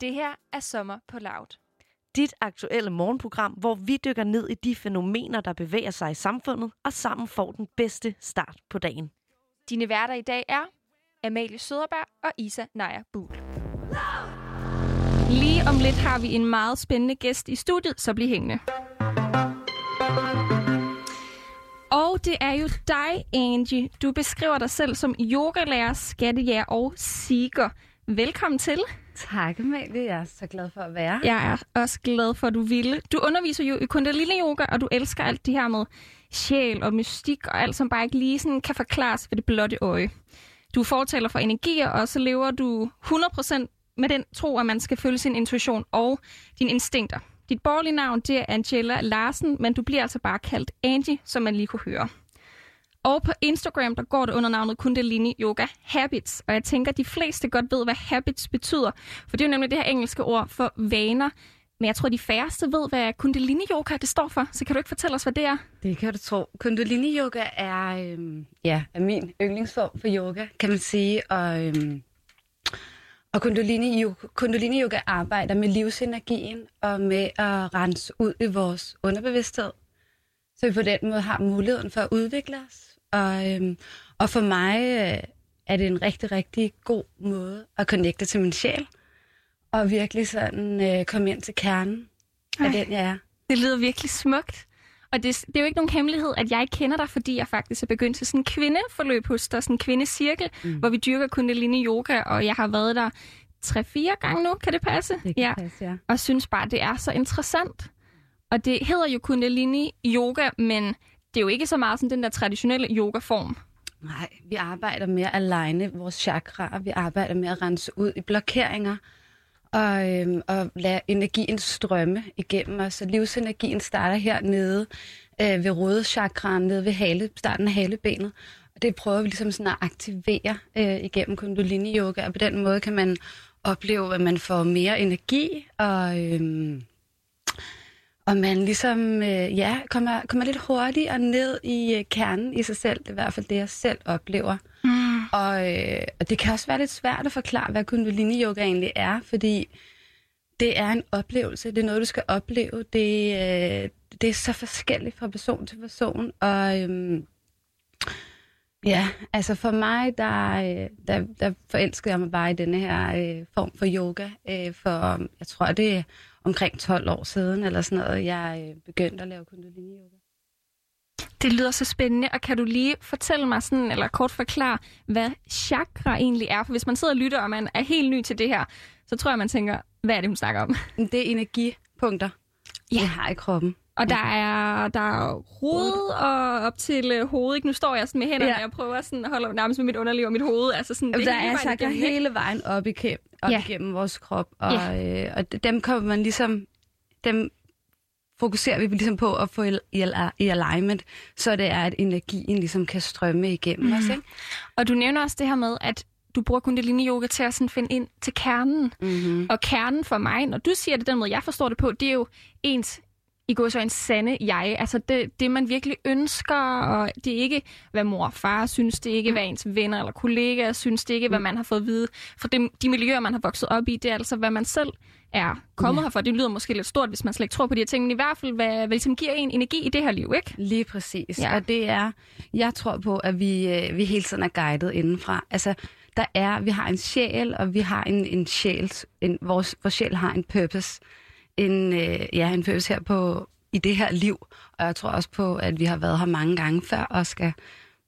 Det her er Sommer på Loud. Dit aktuelle morgenprogram, hvor vi dykker ned i de fænomener, der bevæger sig i samfundet, og sammen får den bedste start på dagen. Dine værter i dag er Amalie Søderberg og Isa Naja Buhl. Lige om lidt har vi en meget spændende gæst i studiet, så bliv hængende. Og det er jo dig, Angie. Du beskriver dig selv som yogalærer, skattejæger og seeker. Velkommen til. Tak, Amalie. Jeg er så glad for at være. Jeg er også glad for, at du ville. Du underviser jo i kundalini yoga, og du elsker alt det her med sjæl og mystik og alt, som bare ikke lige sådan kan forklares ved det blotte øje. Du fortaler for energier, og så lever du 100% med den tro, at man skal følge sin intuition og dine instinkter. Dit borgerlige navn, det er Angela Larsen, men du bliver altså bare kaldt Angie, som man lige kunne høre. Og på Instagram, der går det under navnet Kundalini Yoga Habits. Og jeg tænker, at de fleste godt ved, hvad habits betyder. For det er jo nemlig det her engelske ord for vaner. Men jeg tror, de færreste ved, hvad Kundalini Yoga det står for. Så kan du ikke fortælle os, hvad det er? Det kan du tro. Kundalini Yoga er, øhm, ja, er min yndlingsform for yoga, kan man sige. Og, øhm, og Kundalini yoga, Kundalini yoga arbejder med livsenergien og med at rense ud i vores underbevidsthed. Så vi på den måde har muligheden for at udvikle os. Og, øhm, og for mig øh, er det en rigtig, rigtig god måde at connecte til min sjæl. Og virkelig sådan øh, komme ind til kernen af Ej. den, jeg er. Det lyder virkelig smukt. Og det, det er jo ikke nogen hemmelighed, at jeg kender dig, fordi jeg faktisk er begyndt til sådan en kvindeforløb hos dig, sådan en kvindecirkel, mm. hvor vi dyrker kundalini yoga, og jeg har været der tre-fire gange nu, kan det passe? Det kan passe, ja. Og synes bare, det er så interessant. Og det hedder jo kundalini yoga, men det er jo ikke så meget sådan den der traditionelle yogaform. Nej, vi arbejder med at aligne vores chakraer. Vi arbejder med at rense ud i blokeringer og, øhm, og lade energien strømme igennem os. Så livsenergien starter hernede øh, ved rådechakraen, nede ved hale, starten af halebenet. Og det prøver vi ligesom sådan at aktivere øh, igennem kundalini yoga. Og på den måde kan man opleve, at man får mere energi og... Øhm, og man ligesom, øh, ja, kommer, kommer lidt hurtigere ned i øh, kernen i sig selv. Det er i hvert fald det, jeg selv oplever. Mm. Og, øh, og det kan også være lidt svært at forklare, hvad kundalini yoga egentlig er, fordi det er en oplevelse. Det er noget, du skal opleve. Det, øh, det er så forskelligt fra person til person. Og øhm, ja, altså for mig, der, øh, der, der forelskede jeg mig bare i denne her øh, form for yoga. Øh, for jeg tror, det er omkring 12 år siden, eller sådan noget, jeg øh, begyndte at lave kundalini yoga. Det lyder så spændende, og kan du lige fortælle mig sådan, eller kort forklare, hvad chakra egentlig er? For hvis man sidder og lytter, og man er helt ny til det her, så tror jeg, man tænker, hvad er det, hun snakker om? Det er energipunkter, Ja. vi har i kroppen. Og der er, der er hoved og op til øh, hovedet. Ikke? Nu står jeg sådan med hænderne, ja. Og prøver sådan at holde nærmest med mit underliv og mit hoved. Altså sådan, Det der hele er vejen chakra igennem, ikke? hele vejen op, igennem, op Ja. igennem vores krop, og, ja. øh, og dem kommer man ligesom, dem fokuserer vi ligesom på at få i, i, i alignment, så det er, at energien ligesom kan strømme igennem Mhm. os. Ikke? Og du nævner også det her med, at du bruger kundalini yoga til at sådan finde ind til kernen. Mm-hmm. Og kernen for mig, når du siger det den måde, jeg forstår det på, det er jo ens i går så en sande jeg. Altså det, det, man virkelig ønsker, og det er ikke, hvad mor og far synes, det er ikke, hvad ens venner eller kollegaer synes, det er ikke, hvad man har fået at vide. For det, de miljøer, man har vokset op i, det er altså, hvad man selv er kommet Ja. herfra. Det lyder måske lidt stort, hvis man slet ikke tror på de her ting, men i hvert fald, hvad, hvad ligesom giver en energi i det her liv, ikke? Lige præcis. Ja. Ja. Og det er, jeg tror på, at vi, øh, vi hele tiden er guidet indenfra. Altså, der er, vi har en sjæl, og vi har en, en sjæl, en, vores, vores sjæl har en purpose. En, øh, ja, en purpose her på, i det her liv. Og jeg tror også på, at vi har været her mange gange før, og skal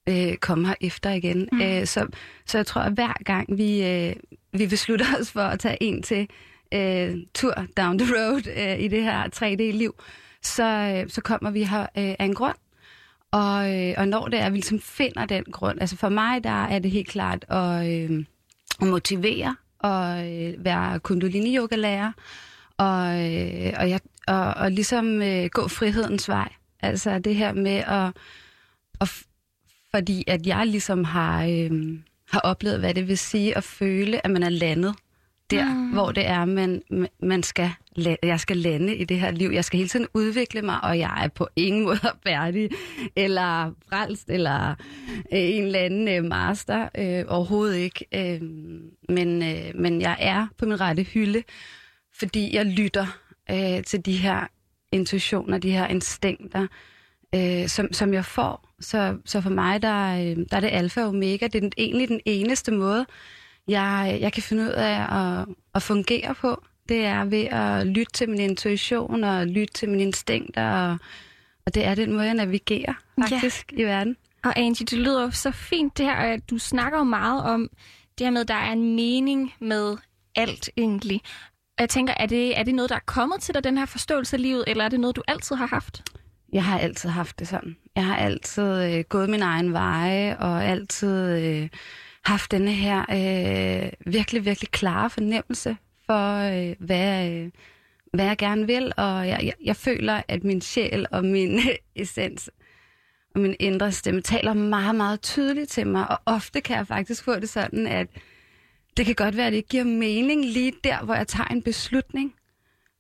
øh, komme her efter igen. Mm. Øh, så, så jeg tror, at hver gang vi, øh, vi beslutter os for at tage en til øh, tur down the road øh, i det her 3D-liv, så, øh, så kommer vi her øh, af en grund. Og, øh, og når det er, at vi ligesom finder den grund, altså for mig, der er det helt klart at, øh, at motivere og øh, være kundalini-yoga-lærer, og, øh, og, jeg, og, og ligesom øh, gå frihedens vej. Altså det her med at, at fordi at jeg ligesom har, øh, har oplevet, hvad det vil sige at føle, at man er landet der, mm. hvor det er, man, man skal, jeg skal lande i det her liv. Jeg skal hele tiden udvikle mig, og jeg er på ingen måde færdig, eller frelst, eller øh, en eller anden øh, master. Øh, overhovedet ikke. Øh, men, øh, men jeg er på min rette hylde, fordi jeg lytter øh, til de her intuitioner, de her instinkter, øh, som, som jeg får. Så, så for mig, der, øh, der er det alfa og omega. Det er den, egentlig den eneste måde, jeg, jeg kan finde ud af at, at fungere på. Det er ved at lytte til min intuition og lytte til mine instinkter. Og, og det er den måde, jeg navigerer faktisk ja. i verden. Og Angie, det lyder så fint det her, at du snakker jo meget om det her med, at der er en mening med alt egentlig. Jeg tænker, er det, er det noget, der er kommet til dig, den her forståelse af livet, eller er det noget, du altid har haft? Jeg har altid haft det sådan. Jeg har altid øh, gået min egen veje, og altid øh, haft denne her øh, virkelig, virkelig klare fornemmelse for, øh, hvad, øh, hvad jeg gerne vil. Og jeg, jeg, jeg føler, at min sjæl og min essens og min indre stemme taler meget, meget tydeligt til mig. Og ofte kan jeg faktisk få det sådan, at det kan godt være, at det ikke giver mening lige der, hvor jeg tager en beslutning.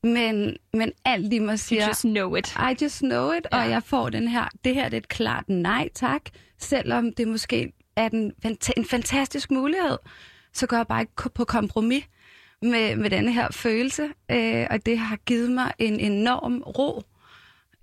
Men, men alt i mig siger... You just know it. I just know it, ja. og jeg får den her... Det her det er et klart nej tak, selvom det måske er en, en fantastisk mulighed, så går jeg bare ikke på kompromis med, med denne her følelse, øh, og det har givet mig en enorm ro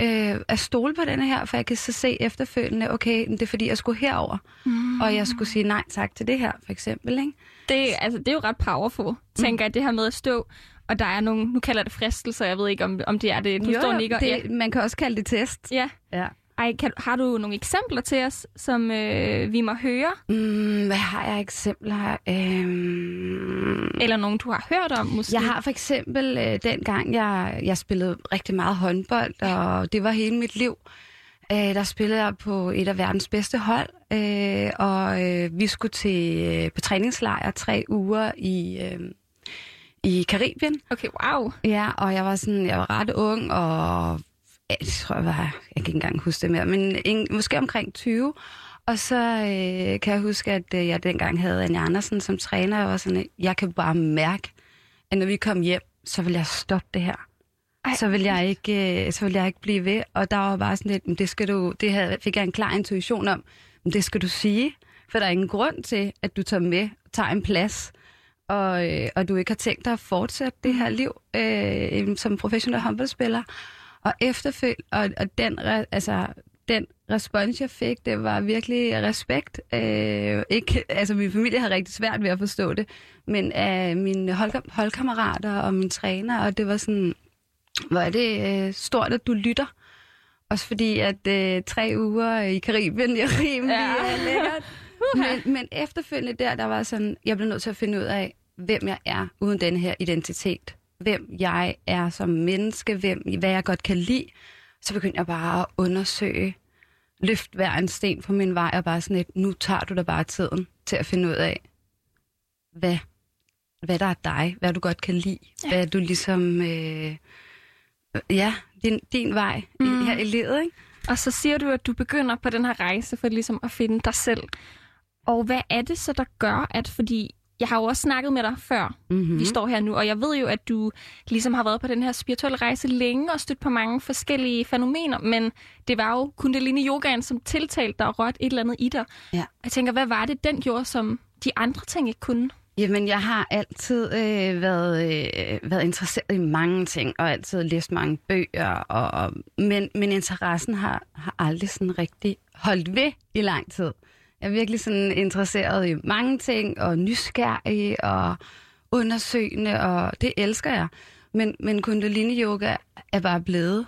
øh, at stole på denne her, for jeg kan så se efterfølgende, okay, det er fordi, jeg skulle herover, mm. og jeg skulle sige nej tak til det her, for eksempel. Ikke? Det, altså, det er jo ret powerful, mm. tænker jeg, det her med at stå og der er nogle, nu kalder det fristelser, jeg ved ikke, om, om det er det. Du jo, står nikker. Det, ja. Man kan også kalde det test. Ja. ja. Ej, kan, har du nogle eksempler til os, som øh, vi må høre? Mm, hvad har jeg eksempler? Øhm... Eller nogen, du har hørt om, måske? Jeg har for eksempel øh, dengang, jeg, jeg spillede rigtig meget håndbold, og det var hele mit liv. Øh, der spillede jeg på et af verdens bedste hold, øh, og øh, vi skulle til øh, på træningslejr tre uger i... Øh, i Karibien. Okay, wow. Ja, og jeg var sådan, jeg var ret ung, og jeg tror, jeg var, jeg kan ikke engang huske det mere, men en, måske omkring 20. Og så øh, kan jeg huske, at øh, jeg dengang havde Anja Andersen som træner, og var sådan, jeg kan bare mærke, at når vi kom hjem, så vil jeg stoppe det her. Ej, så vil jeg ikke, øh, så vil jeg ikke blive ved. Og der var bare sådan lidt, det skal du, det havde, fik jeg en klar intuition om, det skal du sige, for der er ingen grund til, at du tager med, tager en plads, og, øh, og du ikke har tænkt dig at fortsætte det her liv øh, som professionel håndboldspiller. Og efterfølg, og, og den, altså, den respons, jeg fik, det var virkelig respekt. Øh, ikke, altså, min familie har rigtig svært ved at forstå det, men af mine hold, holdkammerater og min træner, og det var sådan, hvor er det øh, stort, at du lytter. Også fordi, at øh, tre uger i Karibien er rimelig ja. Øh, lækkert. Men, men efterfølgende der, der var sådan, jeg blev nødt til at finde ud af, hvem jeg er uden den her identitet. Hvem jeg er som menneske, hvem, hvad jeg godt kan lide. Så begyndte jeg bare at undersøge, løft hver en sten på min vej, og bare sådan et, nu tager du da bare tiden til at finde ud af, hvad, hvad der er dig, hvad du godt kan lide, ja. hvad du ligesom, øh, ja, din, din vej mm. her i livet, ikke? Og så siger du, at du begynder på den her rejse for ligesom at finde dig selv. Og hvad er det så, der gør, at fordi jeg har jo også snakket med dig før, mm-hmm. vi står her nu, og jeg ved jo, at du ligesom har været på den her spirituelle rejse længe og stødt på mange forskellige fænomener, men det var jo kundalini yogaen, som tiltalte dig og rørte et eller andet i dig. Ja. Jeg tænker, hvad var det, den gjorde, som de andre ting ikke kunne? Jamen, jeg har altid øh, været, øh, været interesseret i mange ting, og altid læst mange bøger, og, men, men interessen har, har aldrig sådan rigtig holdt ved i lang tid. Jeg er virkelig sådan interesseret i mange ting, og nysgerrig, og undersøgende, og det elsker jeg. Men, men kundalini yoga er bare blevet,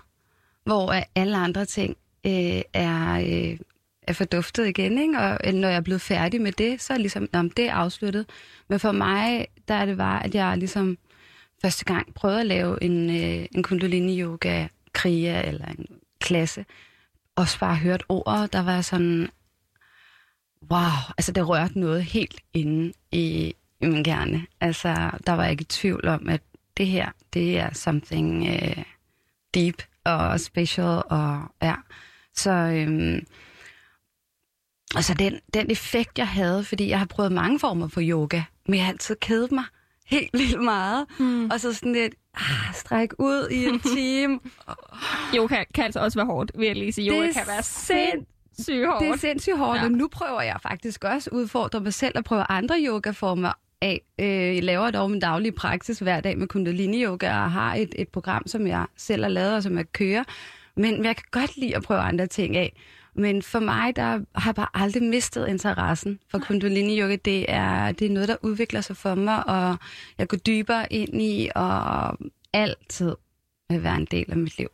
hvor alle andre ting øh, er, øh, er forduftet igen, ikke? og øh, når jeg er blevet færdig med det, så er ligesom, om det er afsluttet. Men for mig, der er det bare, at jeg ligesom første gang prøvede at lave en, øh, en kundalini yoga kriya eller en klasse, og bare hørt ord, der var sådan, wow, altså det rørte noget helt inde i, i min gerne. Altså, der var jeg ikke i tvivl om, at det her, det er something øh, deep og special, og ja. Så, øhm, altså den, den effekt, jeg havde, fordi jeg har prøvet mange former for yoga, men jeg har altid kædet mig. helt vildt meget. Mm. Og så sådan lidt, ah, stræk ud i en time. Yoga kan altså også være hårdt, vil jeg lige sige. Yoga kan være sind- sindssygt hårdt. Det er sindssygt hårdt, ja. og nu prøver jeg faktisk også at udfordre mig selv at prøve andre yogaformer af. Øh, jeg laver dog min daglige praksis hver dag med kundalini-yoga, og har et, et program, som jeg selv har lavet, og som jeg kører. Men jeg kan godt lide at prøve andre ting af. Men for mig, der har jeg bare aldrig mistet interessen for kundalini-yoga. Det er, det er noget, der udvikler sig for mig, og jeg går dybere ind i, og altid vil være en del af mit liv.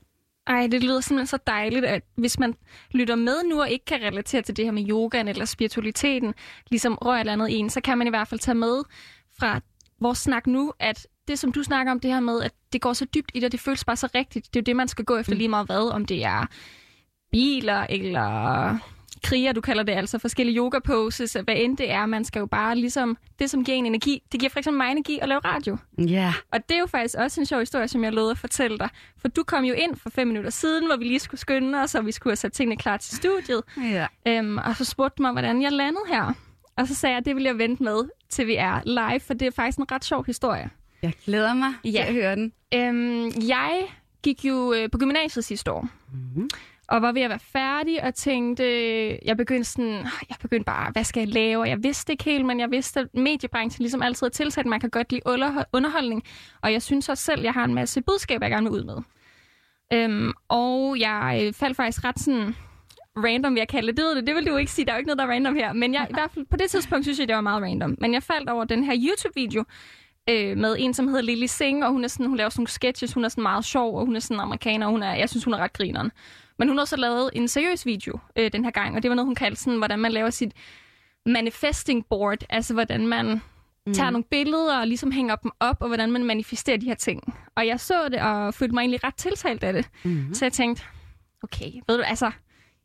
Ej, det lyder simpelthen så dejligt, at hvis man lytter med nu og ikke kan relatere til det her med yogaen eller spiritualiteten, ligesom rører et eller andet en, så kan man i hvert fald tage med fra vores snak nu, at det, som du snakker om, det her med, at det går så dybt i og det føles bare så rigtigt. Det er jo det, man skal gå efter lige meget hvad, om det er biler eller kriger, du kalder det altså, forskellige yoga poses, hvad end det er, man skal jo bare ligesom, det som giver en energi, det giver for eksempel mig energi at lave radio. Ja. Og det er jo faktisk også en sjov historie, som jeg lovede at fortælle dig. For du kom jo ind for fem minutter siden, hvor vi lige skulle skynde os, og vi skulle have sat tingene klar til studiet. Ja. Øhm, og så spurgte du mig, hvordan jeg landede her. Og så sagde jeg, at det vil jeg vente med, til vi er live, for det er faktisk en ret sjov historie. Jeg glæder mig Ja. til at høre den. Øhm, jeg gik jo øh, på gymnasiet sidste år, Mm-hmm og var ved at være færdig, og tænkte, jeg begyndte sådan, jeg begyndte bare, hvad skal jeg lave? Og jeg vidste ikke helt, men jeg vidste, at mediebranchen ligesom altid er tilsat, man kan godt lide underholdning, og jeg synes også selv, jeg har en masse budskaber, jeg gerne vil ud med. Øhm, og jeg øh, faldt faktisk ret sådan random, vil jeg kalde det. Det ved det vil du ikke sige, der er jo ikke noget, der er random her. Men jeg, i hvert fald på det tidspunkt synes jeg, det var meget random. Men jeg faldt over den her YouTube-video, øh, med en, som hedder Lily Singh, og hun, er sådan, hun laver sådan nogle sketches, hun er sådan meget sjov, og hun er sådan amerikaner, og hun er, jeg synes, hun er ret grineren. Men hun har også lavet en seriøs video øh, den her gang, og det var noget, hun kaldte sådan, hvordan man laver sit manifesting board, altså hvordan man mm. tager nogle billeder og ligesom hænger dem op, og hvordan man manifesterer de her ting. Og jeg så det, og følte mig egentlig ret tiltalt af det. Mm-hmm. Så jeg tænkte, okay, ved du, altså,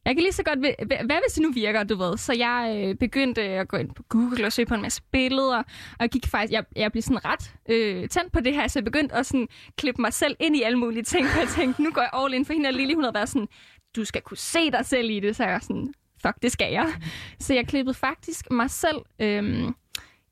jeg kan lige så godt, hvad hvis det nu virker, du ved? Så jeg øh, begyndte at gå ind på Google og søge på en masse billeder, og jeg gik faktisk, jeg, jeg blev sådan ret øh, tændt på det her, så jeg begyndte at sådan klippe mig selv ind i alle mulige ting, og jeg tænkte, nu går jeg all in, for hende og Lili, hun havde været sådan, du skal kunne se dig selv i det, så jeg var sådan, fuck, det skal jeg. Så jeg klippede faktisk mig selv øh,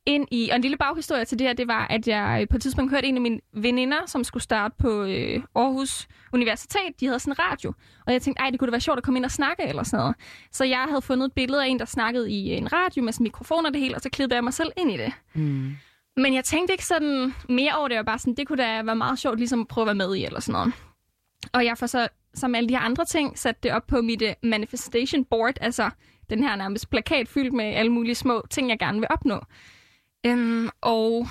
ind i, og en lille baghistorie til det her, det var, at jeg øh, på et tidspunkt hørte en af mine veninder, som skulle starte på øh, Aarhus Universitet, de havde sådan en radio, og jeg tænkte, ej, det kunne da være sjovt at komme ind og snakke eller sådan noget. Så jeg havde fundet et billede af en, der snakkede i en radio med sådan mikrofon og det hele, og så klippede jeg mig selv ind i det. Mm. Men jeg tænkte ikke sådan mere over det, og bare sådan, det kunne da være meget sjovt ligesom at prøve at være med i eller sådan noget. Og jeg får så, som alle de her andre ting, sat det op på mit uh, manifestation board, altså den her nærmest plakat fyldt med alle mulige små ting, jeg gerne vil opnå. Øhm, og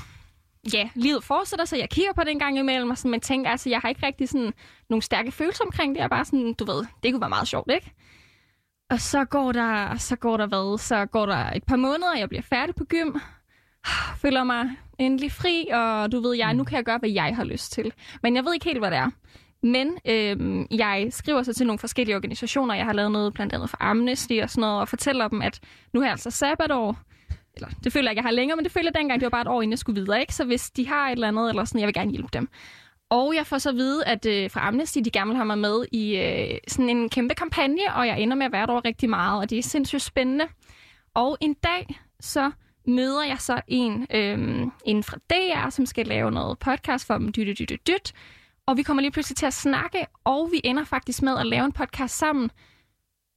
ja, livet fortsætter, så jeg kigger på det en gang imellem, og sådan, men tænker, altså, jeg har ikke rigtig sådan nogle stærke følelser omkring det. Jeg er bare sådan, du ved, det kunne være meget sjovt, ikke? Og så går der, så går der hvad? Så går der et par måneder, og jeg bliver færdig på gym. Føler mig endelig fri, og du ved, jeg, nu kan jeg gøre, hvad jeg har lyst til. Men jeg ved ikke helt, hvad det er. Men øhm, jeg skriver så til nogle forskellige organisationer. Jeg har lavet noget blandt andet for Amnesty og sådan noget, og fortæller dem, at nu har jeg altså sabbatår. Eller, det føler jeg ikke, jeg har længere, men det føler jeg dengang, det var bare et år, inden jeg skulle videre. Ikke? Så hvis de har et eller andet, eller sådan, jeg vil gerne hjælpe dem. Og jeg får så at vide, at øh, fra Amnesty, de gerne vil have mig med i øh, sådan en kæmpe kampagne, og jeg ender med at være der rigtig meget, og det er sindssygt spændende. Og en dag, så møder jeg så en, øh, en fra DR, som skal lave noget podcast for dem, dyt, dyt, dyt, dyt. Og vi kommer lige pludselig til at snakke, og vi ender faktisk med at lave en podcast sammen.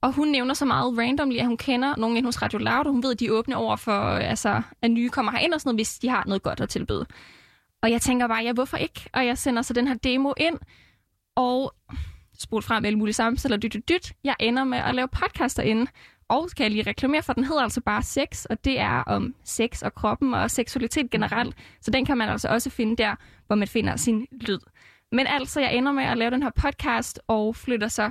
Og hun nævner så meget randomly, at hun kender nogen inde hos Radio Loud, og hun ved, at de er åbne over for, øh, altså, at nye kommer herind og sådan noget, hvis de har noget godt at tilbyde. Og jeg tænker bare, ja, hvorfor ikke? Og jeg sender så den her demo ind, og spurgt frem alle mulige samtaler, dyt, dyt, dyt. Jeg ender med at lave podcaster inde. Og skal jeg lige reklamere for, den hedder altså bare sex, og det er om sex og kroppen og seksualitet generelt. Så den kan man altså også finde der, hvor man finder sin lyd. Men altså, jeg ender med at lave den her podcast og flytter så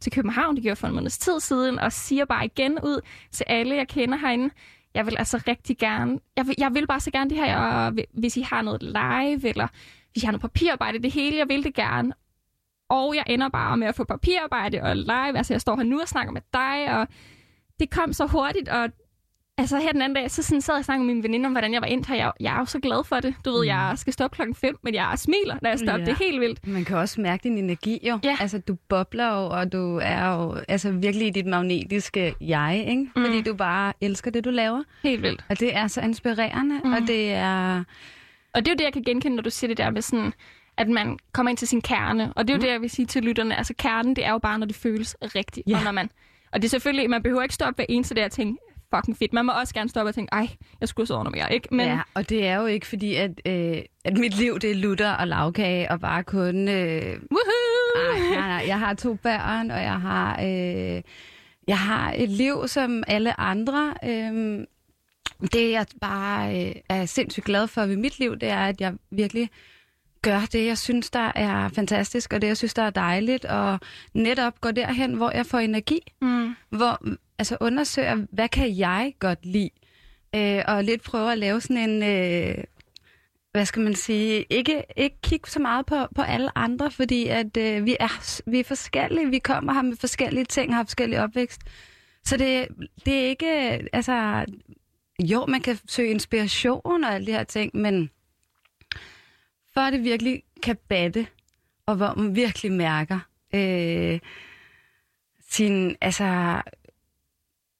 til København, det gjorde for en måneds tid siden, og siger bare igen ud til alle, jeg kender herinde, jeg vil altså rigtig gerne, jeg vil, jeg vil bare så gerne det her, og hvis I har noget live, eller hvis I har noget papirarbejde, det hele, jeg vil det gerne. Og jeg ender bare med at få papirarbejde og live, altså jeg står her nu og snakker med dig, og det kom så hurtigt, og altså her den anden dag, så sådan sad jeg og snakkede med min veninde om, hvordan jeg var endt her. Jeg, jeg er jo så glad for det. Du ved, jeg skal stoppe klokken 5, men jeg smiler, når jeg stopper. Ja. Det er helt vildt. Man kan også mærke din energi jo. Ja. Altså, du bobler jo, og du er jo altså, virkelig i dit magnetiske jeg, ikke? Mm. Fordi du bare elsker det, du laver. Helt vildt. Og det er så inspirerende, Mm. mm. og det er... Og det er jo det, jeg kan genkende, når du siger det der med sådan, at man kommer ind til sin kerne. Og det er jo mm. det, jeg vil sige til lytterne. Altså kernen, det er jo bare, når det føles rigtigt. Ja. Og, når man, og det er selvfølgelig, man behøver ikke stoppe hver eneste der og tænke, fucking fedt. Man må også gerne stoppe og tænke, ej, jeg skulle have noget mere, ikke? Men... Ja, og det er jo ikke fordi, at, øh, at mit liv det er lutter og lavkage og bare kun... Øh... Woohoo! Ej, nej, nej, jeg har to børn, og jeg har, øh, jeg har et liv som alle andre. Øh, det, jeg bare øh, er sindssygt glad for ved mit liv, det er, at jeg virkelig gør det, jeg synes, der er fantastisk, og det, jeg synes, der er dejligt, og netop går derhen, hvor jeg får energi, Mm. hvor altså undersøger, hvad kan jeg godt lide, øh, og lidt prøver at lave sådan en, øh, hvad skal man sige, ikke, ikke kigge så meget på, på alle andre, fordi at øh, vi, er, vi er forskellige, vi kommer her med forskellige ting, har forskellige opvækst, så det, det er ikke, altså, jo, man kan søge inspiration og alle de her ting, men for det virkelig kan batte, og hvor man virkelig mærker øh, sin, altså,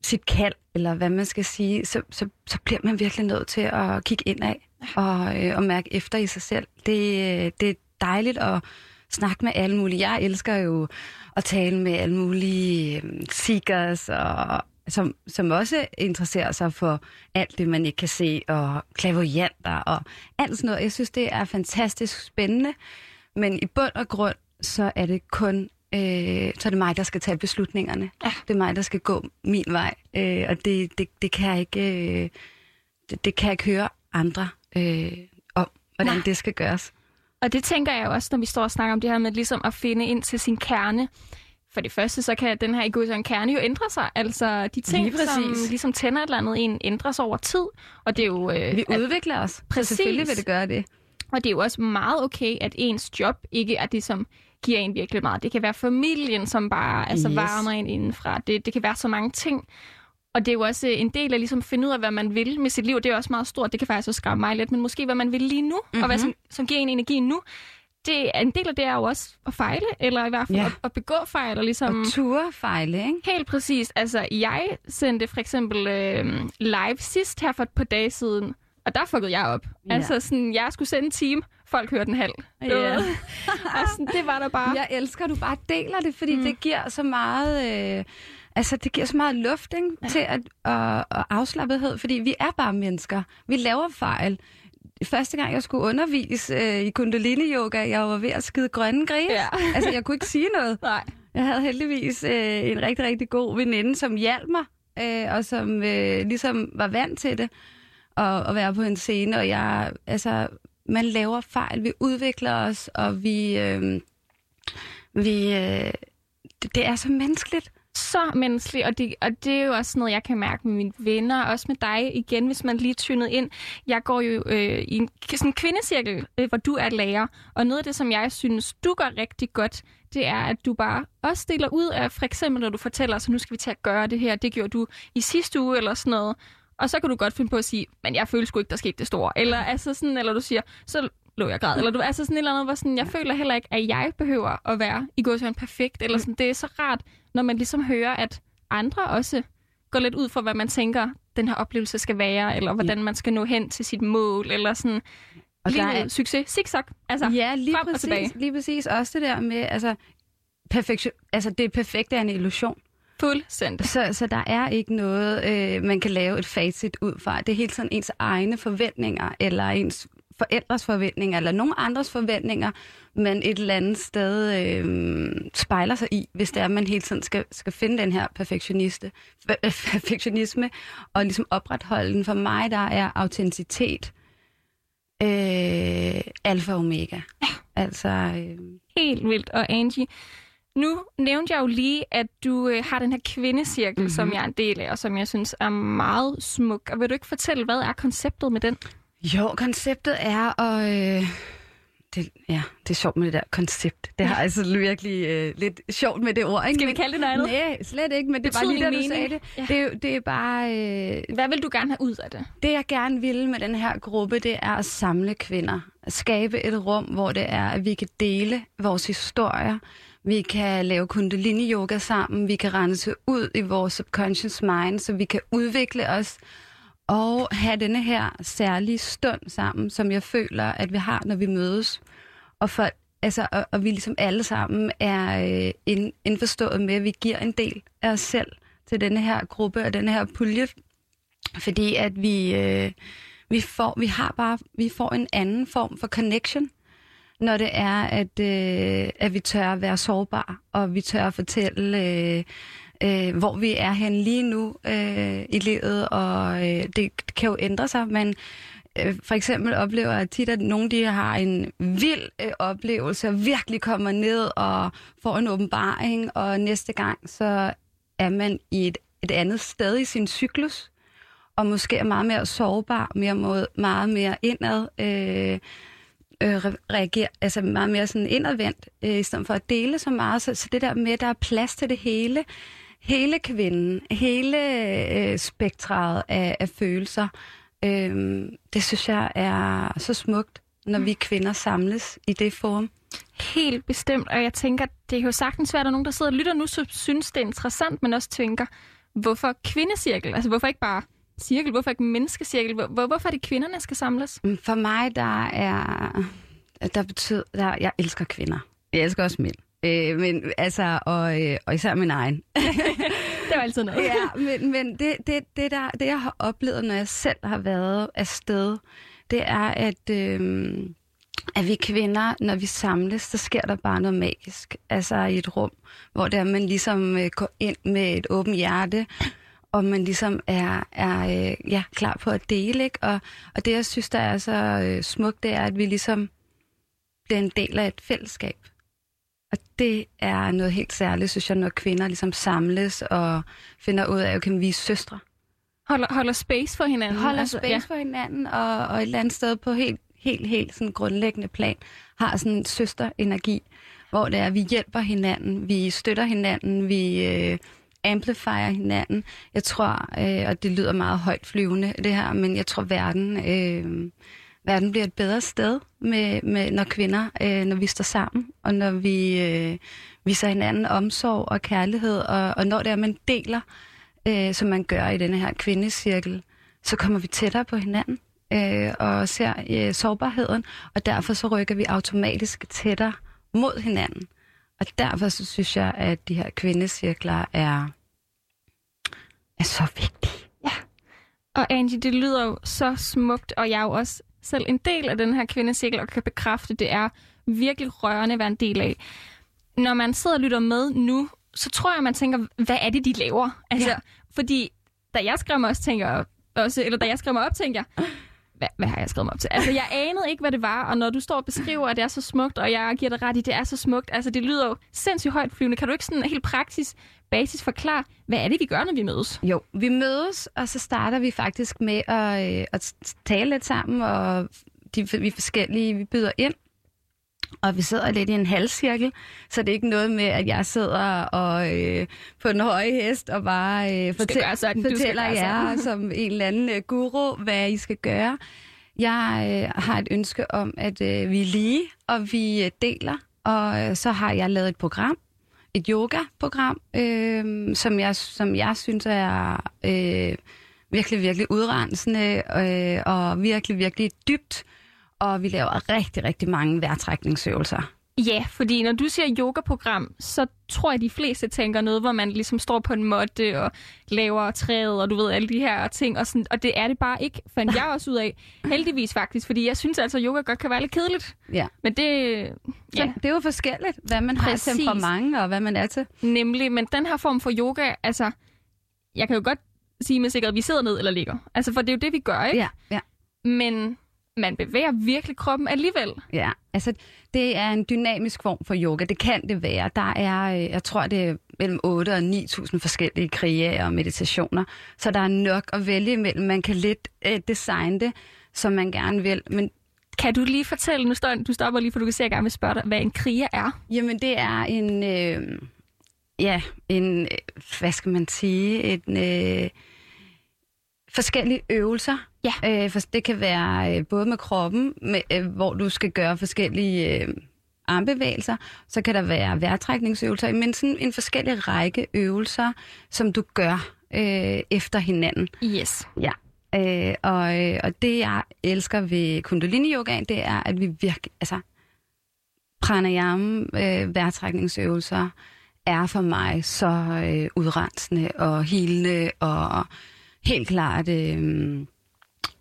sit kald, eller hvad man skal sige, så, så, så bliver man virkelig nødt til at kigge indad og, øh, og mærke efter i sig selv. Det, øh, det er dejligt at snakke med alle mulige. Jeg elsker jo at tale med alle mulige øh, seekers, og, som, som også interesserer sig for alt det, man ikke kan se, og klaverjanter og alt sådan noget. Jeg synes, det er fantastisk spændende, men i bund og grund, så er det kun øh, så er det mig, der skal tage beslutningerne. Ja. Det er mig, der skal gå min vej, øh, og det, det, det kan jeg ikke, øh, det, det kan jeg ikke høre andre øh, om, hvordan Nej. det skal gøres. Og det tænker jeg også, når vi står og snakker om det her med ligesom at finde ind til sin kerne. For det første, så kan den her egoisme kerne jo ændre sig. Altså de ting, Lige som ligesom tænder et eller andet i en, ændrer sig over tid. Og det er jo, øh, Vi at, udvikler os, Præcis. så selvfølgelig vil det gøre det. og det er jo også meget okay, at ens job ikke er det, som giver en virkelig meget. Det kan være familien, som bare altså, Yes. varmer en indenfra. Det, det kan være så mange ting. Og det er jo også en del af ligesom at finde ud af, hvad man vil med sit liv. Det er også meget stort. Det kan faktisk også skræmme mig lidt. Men måske, hvad man vil lige nu, mm-hmm. og hvad som, som giver en energi nu. Det er en del af det er jo også at fejle, eller i hvert fald Ja. at, at begå fejl. Og ligesom, Og ture fejle, ikke? Helt præcis. Altså, jeg sendte for eksempel øh, live sidst her for et par dage siden, og der fuckede jeg op. Ja. Altså, sådan, jeg skulle sende en time, folk hørte en halv. Ja. og sådan, det var der bare. Jeg elsker, at du bare deler det, fordi. Mm. det giver så meget... Øh, altså, det giver så meget luft ikke? Ja. til at, og, og afslappethed, fordi vi er bare mennesker. Vi laver fejl. Første gang, jeg skulle undervise øh, i kundalini-yoga, jeg var ved at skide grønne gris. Ja. altså, jeg kunne ikke sige noget. Nej. Jeg havde heldigvis øh, en rigtig, rigtig god veninde, som hjalp mig, øh, og som øh, ligesom var vant til det, at, at være på en scene. Og jeg, altså, man laver fejl, vi udvikler os, og vi, øh, vi øh, det, det er så menneskeligt. Så menneskeligt, og det, og det er jo også noget, jeg kan mærke med mine venner, også med dig igen, hvis man lige er tunet ind. Jeg går jo øh, i en sådan en kvindecirkel, øh, hvor du er lærer, og noget af det, som jeg synes, du gør rigtig godt, det er, at du bare også deler ud af, for eksempel når du fortæller, så nu skal vi til at gøre det her, det gjorde du i sidste uge, eller sådan noget. Og så kan du godt finde på at sige, men jeg føler sgu ikke, der skete det store. Eller, altså sådan, eller du siger, så lå jeg græd. Eller du, altså sådan et eller andet, hvor sådan, jeg føler heller ikke, at jeg behøver at være i går perfekt. Eller sådan, det er så rart, når man ligesom hører, at andre også går lidt ud fra, hvad man tænker, den her oplevelse skal være, eller hvordan man skal nå hen til sit mål, eller sådan, Og der livet, er- succes, zigzag. Altså, Ja, lige frem og præcis, tilbage. lige præcis. Også det der med, altså, perfektion, altså det perfekte er en illusion. fuldstændig. Så, så der er ikke noget, øh, man kan lave et facit ud fra. Det er helt sådan ens egne forventninger, eller ens forældres forventninger, eller nogen andres forventninger, man et eller andet sted øh, spejler sig i, hvis det er, at man hele tiden skal, skal finde den her perfektioniste, perfektionisme, og ligesom opretholde den. For mig, der er autenticitet øh, alfa og omega. Ja. Altså, øh, Helt vildt. Og Angie, nu nævnte jeg jo lige, at du øh, har den her kvindecirkel, Mhm. mm-hmm. som jeg er en del af, og som jeg synes er meget smuk. Og vil du ikke fortælle, hvad er konceptet med den? Jo, konceptet er at... Øh, det, ja, det er sjovt med det der koncept. Det har altså virkelig øh, lidt sjovt med det ord, ikke? Skal vi kalde det noget andet? Nej, slet ikke, men det var lige Betydning, det, du sagde det. Ja. Det, er, det er bare... Øh, Hvad vil du gerne have ud af det? det, jeg gerne vil med den her gruppe, det er at samle kvinder. At skabe et rum, hvor det er, at vi kan dele vores historier. Vi kan lave kundalini-yoga sammen. Vi kan rense ud i vores subconscious mind, så vi kan udvikle os og have denne her særlige stund sammen, som jeg føler, at vi har, når vi mødes. Og, for, altså, og, og vi ligesom alle sammen er øh, ind, indforstået med, at vi giver en del af os selv til denne her gruppe og denne her pulje. Fordi at vi, øh, vi, får, vi har bare vi får en anden form for connection, når det er, at, øh, at vi tør at være sårbare, og vi tør at fortælle... Øh, øh, hvor vi er hen lige nu øh, i livet, og øh, det kan jo ændre sig, men øh, for eksempel oplever jeg tit, at nogle de har en vild øh, oplevelse, og virkelig kommer ned og får en åbenbaring, og næste gang så er man i et, et andet sted i sin cyklus, og måske er meget mere sårbar, mere mod, meget mere indad, øh, øh, reagerer, altså meget mere sådan indadvendt, øh, i stedet for at dele så meget. Så, så det der med, at der er plads til det hele, hele kvinden, hele øh, spektret af, af følelser, øh, det synes jeg er så smukt, når vi kvinder samles i det form. Helt bestemt, og jeg tænker, det er jo sagtens være, at der er nogen, der sidder og lytter nu, så synes det er interessant, men også tænker, hvorfor kvindecirkel? Altså hvorfor ikke bare cirkel? Hvorfor ikke menneskecirkel? Hvor, hvorfor er det kvinderne skal samles? For mig, der er... Der betyder... Der, jeg elsker kvinder. Jeg elsker også mænd. Øh, men altså, og, øh, og især min egen. det var altid noget. ja, men, men det, det, det, der, det, jeg har oplevet, når jeg selv har været afsted, det er, at, øh, at vi kvinder, når vi samles, så sker der bare noget magisk. Altså i et rum, hvor der man ligesom øh, går ind med et åbent hjerte, og man ligesom er, er øh, ja, klar på at dele. Ikke? Og, og det, jeg synes, der er så øh, smukt, det er, at vi ligesom bliver en del af et fællesskab. Og det er noget helt særligt, synes jeg, når kvinder ligesom samles og finder ud af, at vi er søstre. Holder, holder space for hinanden. Holder altså, space ja. for hinanden, og, og et eller andet sted på helt, helt, helt sådan grundlæggende plan har sådan en søsterenergi, hvor det er, vi hjælper hinanden, vi støtter hinanden, vi øh, amplifier hinanden. Jeg tror, øh, og det lyder meget højt flyvende, det her, men jeg tror, verden... Øh, verden bliver et bedre sted, med, med når kvinder, øh, når vi står sammen, og når vi øh, viser hinanden omsorg og kærlighed, og, og når det er, man deler, øh, som man gør i denne her kvindecirkel, så kommer vi tættere på hinanden øh, og ser øh, sårbarheden, og derfor så rykker vi automatisk tættere mod hinanden. Og derfor så synes jeg, at de her kvindecirkler er, er så vigtige. Ja. Og Angie, det lyder jo så smukt, og jeg er jo også selv en del af den her kvindecirkel, og kan bekræfte, det er virkelig rørende at være en del af. Når man sidder og lytter med nu, så tror jeg, man tænker, hvad er det, de laver? Altså, ja. Fordi da jeg skrev mig også, tænker også, eller da jeg skrev mig op, tænker jeg, hvad, hvad har jeg skrevet mig op til? Altså, jeg anede ikke, hvad det var, og når du står og beskriver, at det er så smukt, og jeg giver dig ret i, at det er så smukt, altså, det lyder jo sindssygt højt flyvende. Kan du ikke sådan helt praktisk basis forklare, hvad er det, vi gør, når vi mødes? Jo, vi mødes, og så starter vi faktisk med at, øh, at tale lidt sammen, og de, vi forskellige, vi byder ind, og vi sidder lidt i en halvcirkel, så det er ikke noget med, at jeg sidder og øh, på den høje hest og bare øh, fortæl, sådan, fortæller jer som en eller anden øh, guru, hvad I skal gøre. Jeg øh, har et ønske om, at øh, vi er lige, og vi øh, deler, og øh, så har jeg lavet et program, et yoga-program, øh, som, jeg, som jeg synes er øh, virkelig, virkelig udrensende øh, og virkelig, virkelig dybt og vi laver rigtig, rigtig mange vejrtrækningsøvelser. Ja, fordi når du siger yogaprogram, så tror jeg, de fleste tænker noget, hvor man ligesom står på en måtte og laver træet, og du ved, alle de her ting. Og, sådan, og det er det bare ikke, fandt jeg også ud af. Heldigvis faktisk, fordi jeg synes altså, at yoga godt kan være lidt kedeligt. Ja. Men det... Ja. det er jo forskelligt, hvad man Præcis. har temperament og hvad man er til. Nemlig, men den her form for yoga, altså... Jeg kan jo godt sige med sikkerhed, at vi sidder ned eller ligger. Altså, for det er jo det, vi gør, ikke? Ja, ja. Men man bevæger virkelig kroppen alligevel. Ja, altså det er en dynamisk form for yoga. Det kan det være. Der er, øh, jeg tror, det er mellem 8 og 9.000 forskellige kriger og meditationer. Så der er nok at vælge imellem. Man kan lidt øh, designe det, som man gerne vil. Men kan du lige fortælle, nu står, du stopper lige, for du kan se, at jeg gerne vil spørge dig, hvad en kriger er? Jamen, det er en, øh, ja, en, øh, hvad skal man sige, en, øh, forskellige øvelser. Ja. Øh, for det kan være øh, både med kroppen, med, øh, hvor du skal gøre forskellige øh, armbevægelser. Så kan der være vejrtrækningsøvelser, men sådan en forskellig række øvelser, som du gør øh, efter hinanden. Yes. Ja. Øh, og, øh, og det, jeg elsker ved kundalini yoga, det er, at vi virkelig, altså, pranayama, øh, vejrtrækningsøvelser, er for mig så øh, udrensende og helende og helt klart øh,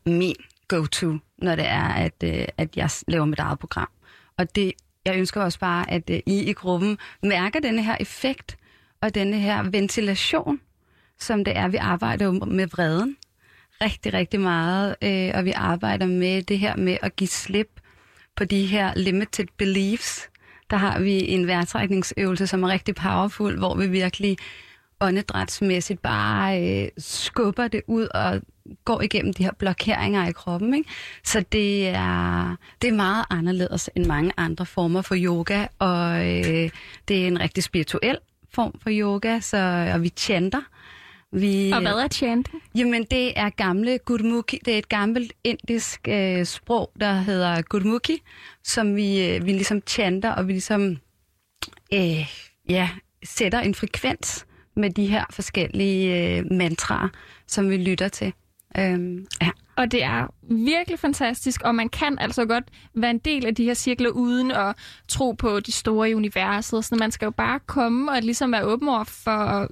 min go-to, når det er, at, øh, at jeg laver mit eget program. Og det, jeg ønsker også bare, at øh, I i gruppen mærker denne her effekt og denne her ventilation, som det er, vi arbejder med vreden rigtig, rigtig meget, øh, og vi arbejder med det her med at give slip på de her limited beliefs. Der har vi en værtrækningsøvelse, som er rigtig powerful, hvor vi virkelig åndedrætsmæssigt bare øh, skubber det ud og går igennem de her blokeringer i kroppen. Ikke? Så det er, det er meget anderledes end mange andre former for yoga, og øh, det er en rigtig spirituel form for yoga, så, og vi chanter. Vi, Og hvad er chanting? Jamen, det er gamle Gurmukhi. Det er et gammelt indisk øh, sprog, der hedder Gurmukhi, som vi, øh, vi ligesom chanter, og vi ligesom øh, ja, sætter en frekvens med de her forskellige øh, mantraer, som vi lytter til. Øhm, ja. Og det er virkelig fantastisk, og man kan altså godt være en del af de her cirkler uden at tro på de store i universet. Så man skal jo bare komme og ligesom være åben over for at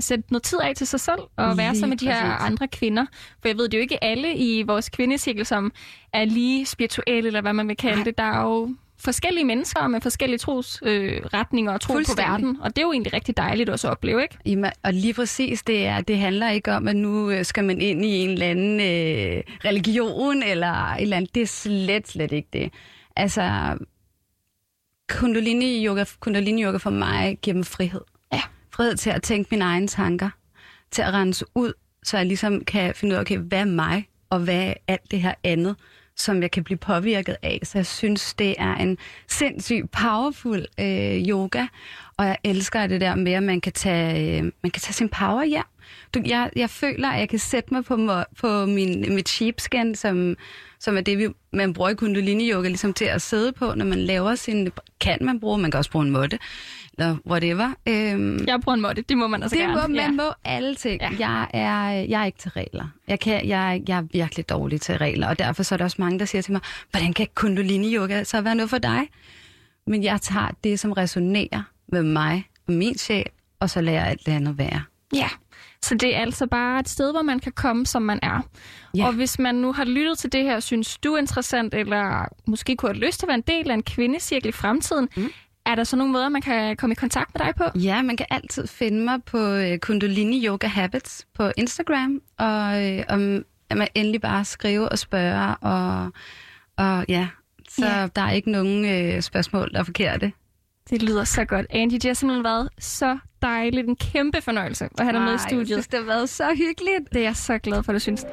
sætte noget tid af til sig selv og være Lige sammen med de her præcis. andre kvinder. For jeg ved, det er jo ikke alle i vores kvindecirkel, som er lige spirituelle, eller hvad man vil kalde Nej. det. Der er jo forskellige mennesker med forskellige trosretninger øh, og tro på verden. Og det er jo egentlig rigtig dejligt også at opleve, ikke? Jamen, og lige præcis, det, er, det handler ikke om, at nu øh, skal man ind i en eller anden øh, religion, eller et eller andet. Det er slet, slet ikke det. Altså, kundalini yoga, kundalini yoga for mig giver mig frihed. Ja. Frihed til at tænke mine egne tanker, til at rense ud, så jeg ligesom kan finde ud af, okay, hvad er mig, og hvad er alt det her andet, som jeg kan blive påvirket af. Så jeg synes, det er en sindssygt powerful øh, yoga, og jeg elsker det der med, at man kan tage, øh, man kan tage sin power hjem. Du, jeg, jeg føler, at jeg kan sætte mig på, på min, mit sheepskin, som, som er det, vi, man bruger i kundalini-yoga, ligesom til at sidde på, når man laver sin... Kan man bruge, man kan også bruge en måtte, eller whatever. Øhm, Jeg bruger en måtte, det må man altså det gerne. må, man ja. må alle ting. Ja. Jeg, er, jeg er ikke til regler. Jeg, kan, jeg, jeg er virkelig dårlig til regler, og derfor så er der også mange, der siger til mig, hvordan kan kundalini-yoga så være noget for dig? Men jeg tager det, som resonerer med mig og min sjæl, og så lader jeg alt det andet være. Ja, så det er altså bare et sted, hvor man kan komme, som man er. Ja. Og hvis man nu har lyttet til det her, synes du er interessant, eller måske kunne have lyst til at være en del af en kvindecirkel i fremtiden, mm. Er der så nogle måder, man kan komme i kontakt med dig på? Ja, man kan altid finde mig på øh, Kundalini Yoga Habits på Instagram, og øh, om at man endelig bare skrive og spørge, og, og ja, så Ja. der er ikke nogen øh, spørgsmål, der er forkerte. Det lyder så godt. Angie, det har simpelthen været så dejligt. En kæmpe fornøjelse at have dig med i Ej, Jeg studiet. synes, det har været så hyggeligt. Det er jeg så glad for, at du synes.